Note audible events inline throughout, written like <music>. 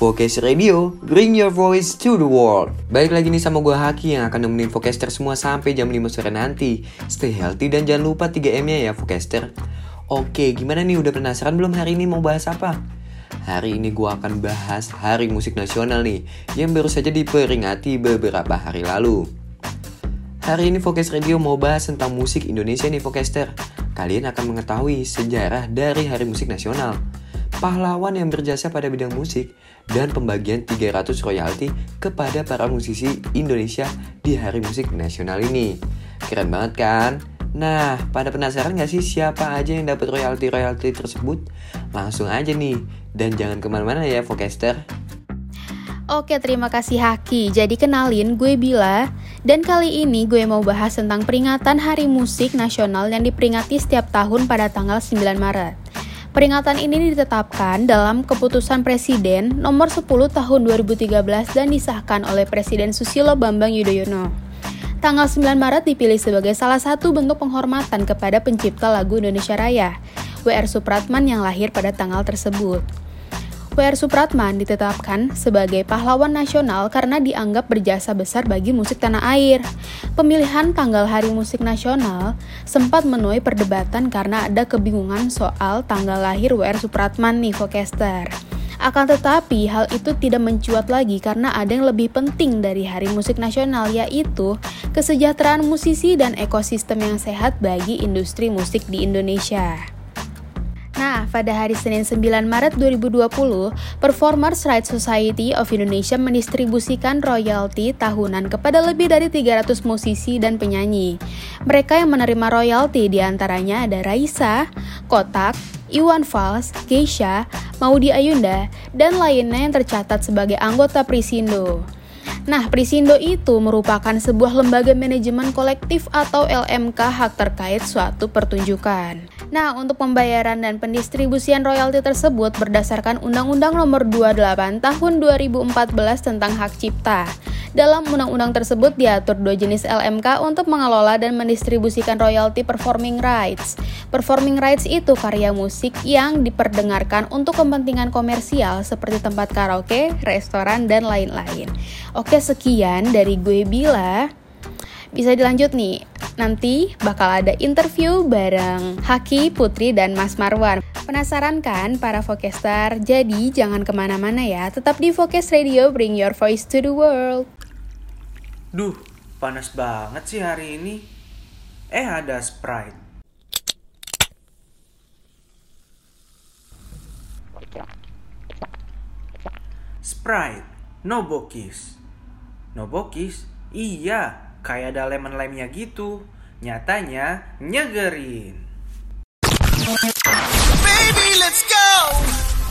Focus Radio, bring your voice to the world. Baik lagi nih sama gue Haki yang akan nemenin Focaster semua sampai jam 5 sore nanti. Stay healthy dan jangan lupa 3M-nya ya Focaster. Oke, gimana nih udah penasaran belum hari ini mau bahas apa? Hari ini gue akan bahas Hari Musik Nasional nih, yang baru saja diperingati beberapa hari lalu. Hari ini Focus Radio mau bahas tentang musik Indonesia nih Focaster. Kalian akan mengetahui sejarah dari Hari Musik Nasional pahlawan yang berjasa pada bidang musik, dan pembagian 300 royalti kepada para musisi Indonesia di Hari Musik Nasional ini. Keren banget kan? Nah, pada penasaran gak sih siapa aja yang dapat royalti-royalti tersebut? Langsung aja nih, dan jangan ke mana-mana ya, Focaster. Oke, terima kasih Haki. Jadi kenalin, gue Bila. Dan kali ini gue mau bahas tentang peringatan Hari Musik Nasional yang diperingati setiap tahun pada tanggal 9 Maret. Peringatan ini ditetapkan dalam keputusan Presiden nomor 10 tahun 2013 dan disahkan oleh Presiden Susilo Bambang Yudhoyono. Tanggal 9 Maret dipilih sebagai salah satu bentuk penghormatan kepada pencipta lagu Indonesia Raya, W.R. Supratman yang lahir pada tanggal tersebut. W.R. Supratman ditetapkan sebagai pahlawan nasional karena dianggap berjasa besar bagi musik tanah air. Pemilihan tanggal Hari Musik Nasional sempat menuai perdebatan karena ada kebingungan soal tanggal lahir W.R. Supratman nih Vokester. Akan tetapi, hal itu tidak mencuat lagi karena ada yang lebih penting dari Hari Musik Nasional yaitu kesejahteraan musisi dan ekosistem yang sehat bagi industri musik di Indonesia. Nah, pada hari Senin 9 Maret 2020, Performers Rights Society of Indonesia mendistribusikan royalti tahunan kepada lebih dari 300 musisi dan penyanyi. Mereka yang menerima royalti di antaranya ada Raisa, Kotak, Iwan Fals, Geisha, Maudi Ayunda, dan lainnya yang tercatat sebagai anggota Prisindo. Nah, Prisindo itu merupakan sebuah lembaga manajemen kolektif atau LMK hak terkait suatu pertunjukan. Nah, untuk pembayaran dan pendistribusian royalti tersebut berdasarkan Undang-Undang Nomor 28 Tahun 2014 tentang Hak Cipta. Dalam undang-undang tersebut diatur dua jenis LMK untuk mengelola dan mendistribusikan royalti performing rights. Performing rights itu karya musik yang diperdengarkan untuk kepentingan komersial seperti tempat karaoke, restoran, dan lain-lain. Oke, sekian dari gue Bila. Bisa dilanjut nih, nanti bakal ada interview bareng Haki, Putri, dan Mas Marwan. Penasaran kan para Vokestar? Jadi jangan ke mana-mana ya, tetap di Focus Radio, bring your voice to the world. Duh, panas banget sih hari ini. Eh, ada Sprite. Sprite, no bokis. No bokis? Iya, kayak ada lemon lime-nya gitu. Nyatanya nyegerin. Baby, let's go!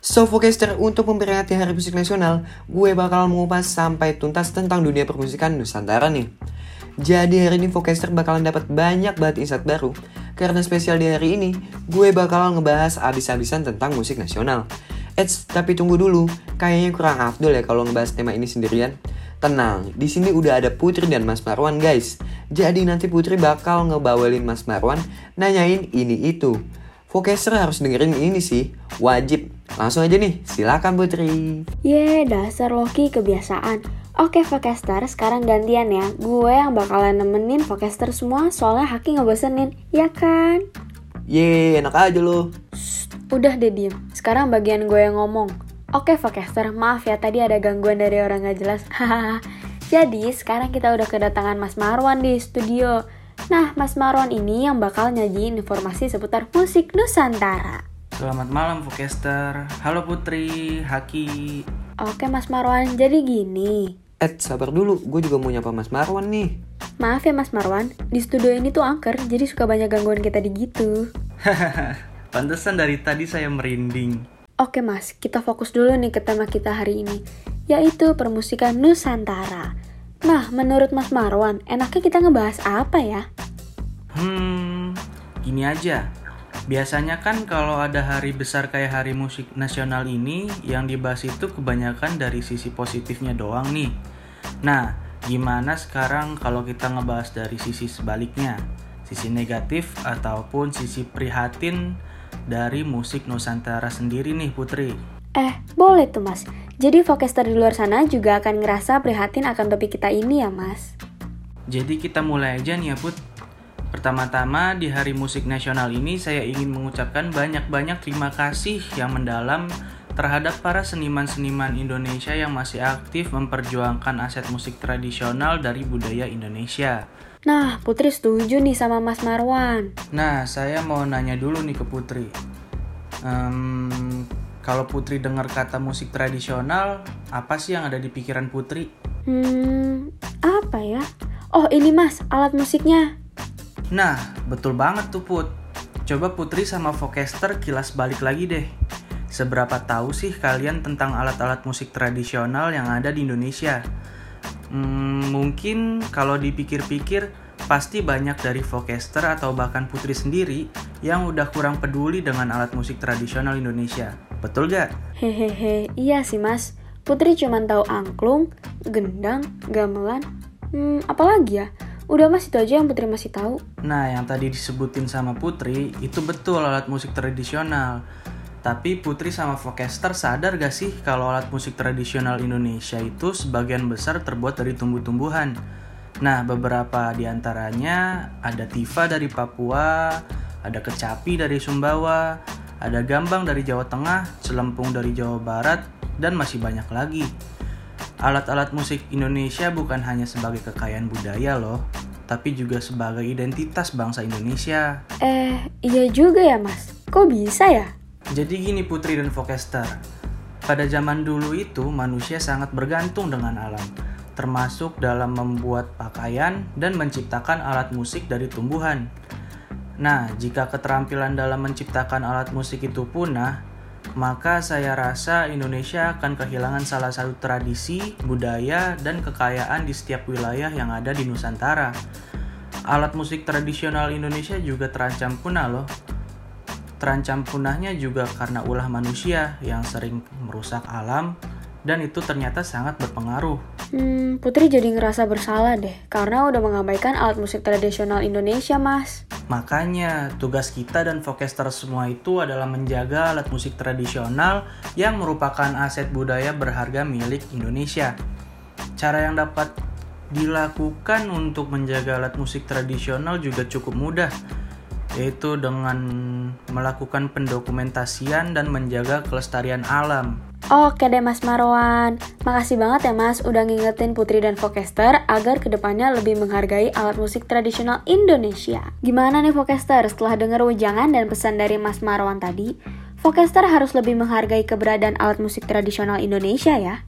So, Focaster, untuk memperingati Hari Musik Nasional, gue bakal mengupas sampai tuntas tentang dunia permusikan Nusantara nih. Jadi hari ini Focaster bakalan dapat banyak banget insight baru Karena spesial di hari ini, gue bakal ngebahas abis-abisan tentang musik nasional Eits, tapi tunggu dulu, kayaknya kurang afdol ya kalau ngebahas tema ini sendirian Tenang, di sini udah ada Putri dan Mas Marwan guys Jadi nanti Putri bakal ngebawelin Mas Marwan nanyain ini itu Focaster harus dengerin ini sih, wajib Langsung aja nih, silakan Putri. Ye, dasar Loki kebiasaan. Oke Focaster, sekarang gantian ya. Gue yang bakalan nemenin Focaster semua soalnya Haki ngebosenin, ya kan? Ye, enak aja lo. udah deh diem. Sekarang bagian gue yang ngomong. Oke Focaster, maaf ya tadi ada gangguan dari orang gak jelas. <laughs> Jadi sekarang kita udah kedatangan Mas Marwan di studio. Nah, Mas Marwan ini yang bakal nyajiin informasi seputar musik Nusantara. Selamat malam, Vokester. Halo Putri, Haki. Oke Mas Marwan, jadi gini. Eh, sabar dulu. Gue juga mau nyapa Mas Marwan nih. Maaf ya Mas Marwan, di studio ini tuh angker, jadi suka banyak gangguan kita di gitu. <laughs> Pantesan dari tadi saya merinding. Oke Mas, kita fokus dulu nih ke tema kita hari ini, yaitu permusikan Nusantara. Nah, menurut Mas Marwan, enaknya kita ngebahas apa ya? Hmm, gini aja. Biasanya kan kalau ada hari besar kayak Hari Musik Nasional ini, yang dibahas itu kebanyakan dari sisi positifnya doang nih. Nah, gimana sekarang kalau kita ngebahas dari sisi sebaliknya? Sisi negatif ataupun sisi prihatin dari musik Nusantara sendiri nih Putri. Eh, boleh tuh mas. Jadi Vokester di luar sana juga akan ngerasa prihatin akan topik kita ini ya mas? Jadi kita mulai aja nih ya Put. Pertama-tama di Hari Musik Nasional ini saya ingin mengucapkan banyak-banyak terima kasih yang mendalam terhadap para seniman-seniman Indonesia yang masih aktif memperjuangkan aset musik tradisional dari budaya Indonesia. Nah, Putri setuju nih sama Mas Marwan. Nah, saya mau nanya dulu nih ke Putri. Um, kalau Putri dengar kata musik tradisional, apa sih yang ada di pikiran Putri? Hmm, apa ya? Oh, ini Mas, alat musiknya. Nah, betul banget tuh Put. Coba Putri sama Vokester kilas balik lagi deh. Seberapa tahu sih kalian tentang alat-alat musik tradisional yang ada di Indonesia? Hmm, mungkin kalau dipikir-pikir pasti banyak dari Vokester atau bahkan Putri sendiri yang udah kurang peduli dengan alat musik tradisional Indonesia. Betul gak? Hehehe, iya sih mas. Putri cuma tahu angklung, gendang, gamelan, hmm, apalagi ya? Udah mas itu aja yang Putri masih tahu. Nah, yang tadi disebutin sama Putri itu betul alat musik tradisional. Tapi Putri sama Vokester sadar gak sih kalau alat musik tradisional Indonesia itu sebagian besar terbuat dari tumbuh-tumbuhan? Nah, beberapa di antaranya ada tifa dari Papua, ada kecapi dari Sumbawa, ada gambang dari Jawa Tengah, celempung dari Jawa Barat, dan masih banyak lagi. Alat-alat musik Indonesia bukan hanya sebagai kekayaan budaya loh, tapi juga sebagai identitas bangsa Indonesia. Eh, iya juga ya mas. Kok bisa ya? Jadi gini Putri dan Vokester, pada zaman dulu itu manusia sangat bergantung dengan alam, termasuk dalam membuat pakaian dan menciptakan alat musik dari tumbuhan. Nah, jika keterampilan dalam menciptakan alat musik itu punah, maka saya rasa Indonesia akan kehilangan salah satu tradisi, budaya, dan kekayaan di setiap wilayah yang ada di Nusantara. Alat musik tradisional Indonesia juga terancam punah loh, Terancam punahnya juga karena ulah manusia yang sering merusak alam dan itu ternyata sangat berpengaruh. Hmm, Putri jadi ngerasa bersalah deh karena udah mengabaikan alat musik tradisional Indonesia, Mas. Makanya tugas kita dan Vokester semua itu adalah menjaga alat musik tradisional yang merupakan aset budaya berharga milik Indonesia. Cara yang dapat dilakukan untuk menjaga alat musik tradisional juga cukup mudah yaitu dengan melakukan pendokumentasian dan menjaga kelestarian alam. Oke deh Mas Marwan, makasih banget ya Mas udah ngingetin Putri dan Vokester agar ke depannya lebih menghargai alat musik tradisional Indonesia. Gimana nih Vokester setelah dengar ujangan dan pesan dari Mas Marwan tadi? Vokester harus lebih menghargai keberadaan alat musik tradisional Indonesia ya.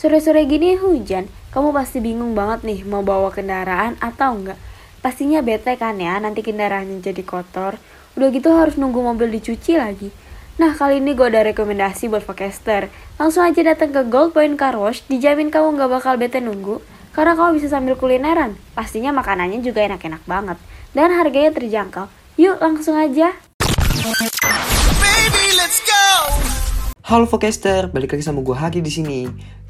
Sore-sore gini hujan, kamu pasti bingung banget nih mau bawa kendaraan atau enggak. Pastinya bete kan ya nanti kendaraannya jadi kotor. Udah gitu harus nunggu mobil dicuci lagi. Nah kali ini gue ada rekomendasi buat Vokester. Langsung aja datang ke Gold Point Car Wash, dijamin kamu nggak bakal bete nunggu. Karena kamu bisa sambil kulineran. Pastinya makanannya juga enak-enak banget. Dan harganya terjangkau. Yuk langsung aja. Baby, let's go. Halo Vokester, balik lagi sama gue Haki di sini.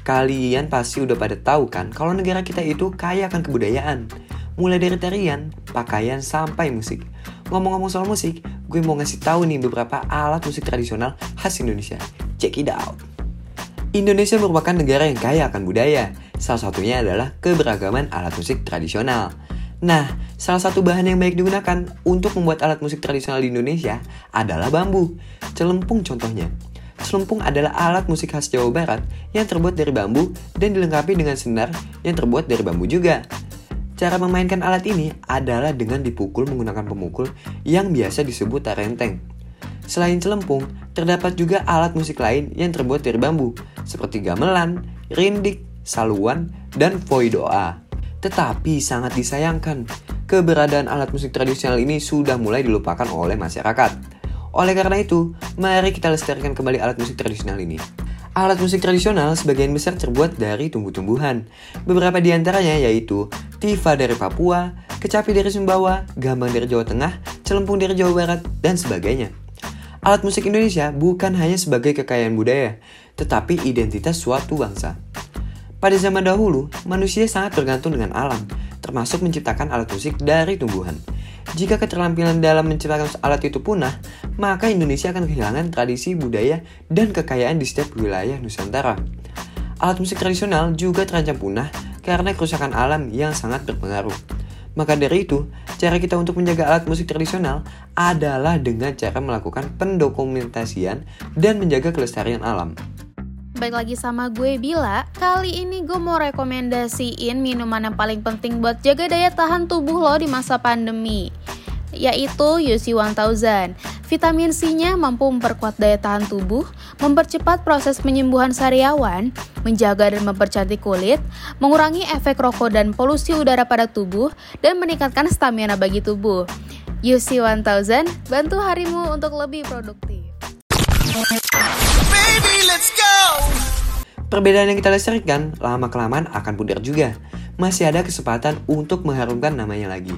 Kalian pasti udah pada tahu kan kalau negara kita itu kaya akan kebudayaan mulai dari tarian, pakaian, sampai musik. Ngomong-ngomong soal musik, gue mau ngasih tahu nih beberapa alat musik tradisional khas Indonesia. Check it out. Indonesia merupakan negara yang kaya akan budaya. Salah satunya adalah keberagaman alat musik tradisional. Nah, salah satu bahan yang baik digunakan untuk membuat alat musik tradisional di Indonesia adalah bambu. Celempung contohnya. Celempung adalah alat musik khas Jawa Barat yang terbuat dari bambu dan dilengkapi dengan senar yang terbuat dari bambu juga. Cara memainkan alat ini adalah dengan dipukul menggunakan pemukul yang biasa disebut tarenteng. Selain celempung, terdapat juga alat musik lain yang terbuat dari bambu, seperti gamelan, rindik, saluan, dan voidoa. Tetapi sangat disayangkan, keberadaan alat musik tradisional ini sudah mulai dilupakan oleh masyarakat. Oleh karena itu, mari kita lestarikan kembali alat musik tradisional ini. Alat musik tradisional sebagian besar terbuat dari tumbuh-tumbuhan. Beberapa di antaranya yaitu tifa dari Papua, kecapi dari Sumbawa, gambang dari Jawa Tengah, celempung dari Jawa Barat, dan sebagainya. Alat musik Indonesia bukan hanya sebagai kekayaan budaya, tetapi identitas suatu bangsa. Pada zaman dahulu, manusia sangat bergantung dengan alam, termasuk menciptakan alat musik dari tumbuhan. Jika keterampilan dalam menciptakan alat itu punah, maka Indonesia akan kehilangan tradisi budaya dan kekayaan di setiap wilayah Nusantara. Alat musik tradisional juga terancam punah karena kerusakan alam yang sangat berpengaruh. Maka dari itu, cara kita untuk menjaga alat musik tradisional adalah dengan cara melakukan pendokumentasian dan menjaga kelestarian alam. Baik lagi sama gue Bila, kali ini gue mau rekomendasiin minuman yang paling penting buat jaga daya tahan tubuh lo di masa pandemi yaitu UC 1000. Vitamin C-nya mampu memperkuat daya tahan tubuh, mempercepat proses penyembuhan sariawan, menjaga dan mempercantik kulit, mengurangi efek rokok dan polusi udara pada tubuh, dan meningkatkan stamina bagi tubuh. UC 1000 bantu harimu untuk lebih produktif. Perbedaan yang kita lestarikan lama-kelamaan akan pudar juga. Masih ada kesempatan untuk mengharumkan namanya lagi.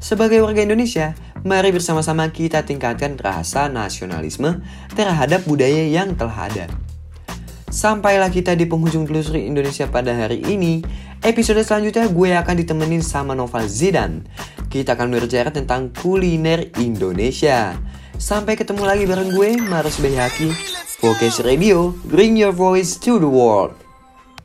Sebagai warga Indonesia, mari bersama-sama kita tingkatkan rasa nasionalisme terhadap budaya yang telah ada. Sampailah kita di penghujung telusuri Indonesia pada hari ini. Episode selanjutnya gue akan ditemenin sama Noval Zidan. Kita akan berbicara tentang kuliner Indonesia. Sampai ketemu lagi bareng gue, Marus Behaki. Focus Radio, bring your voice to the world.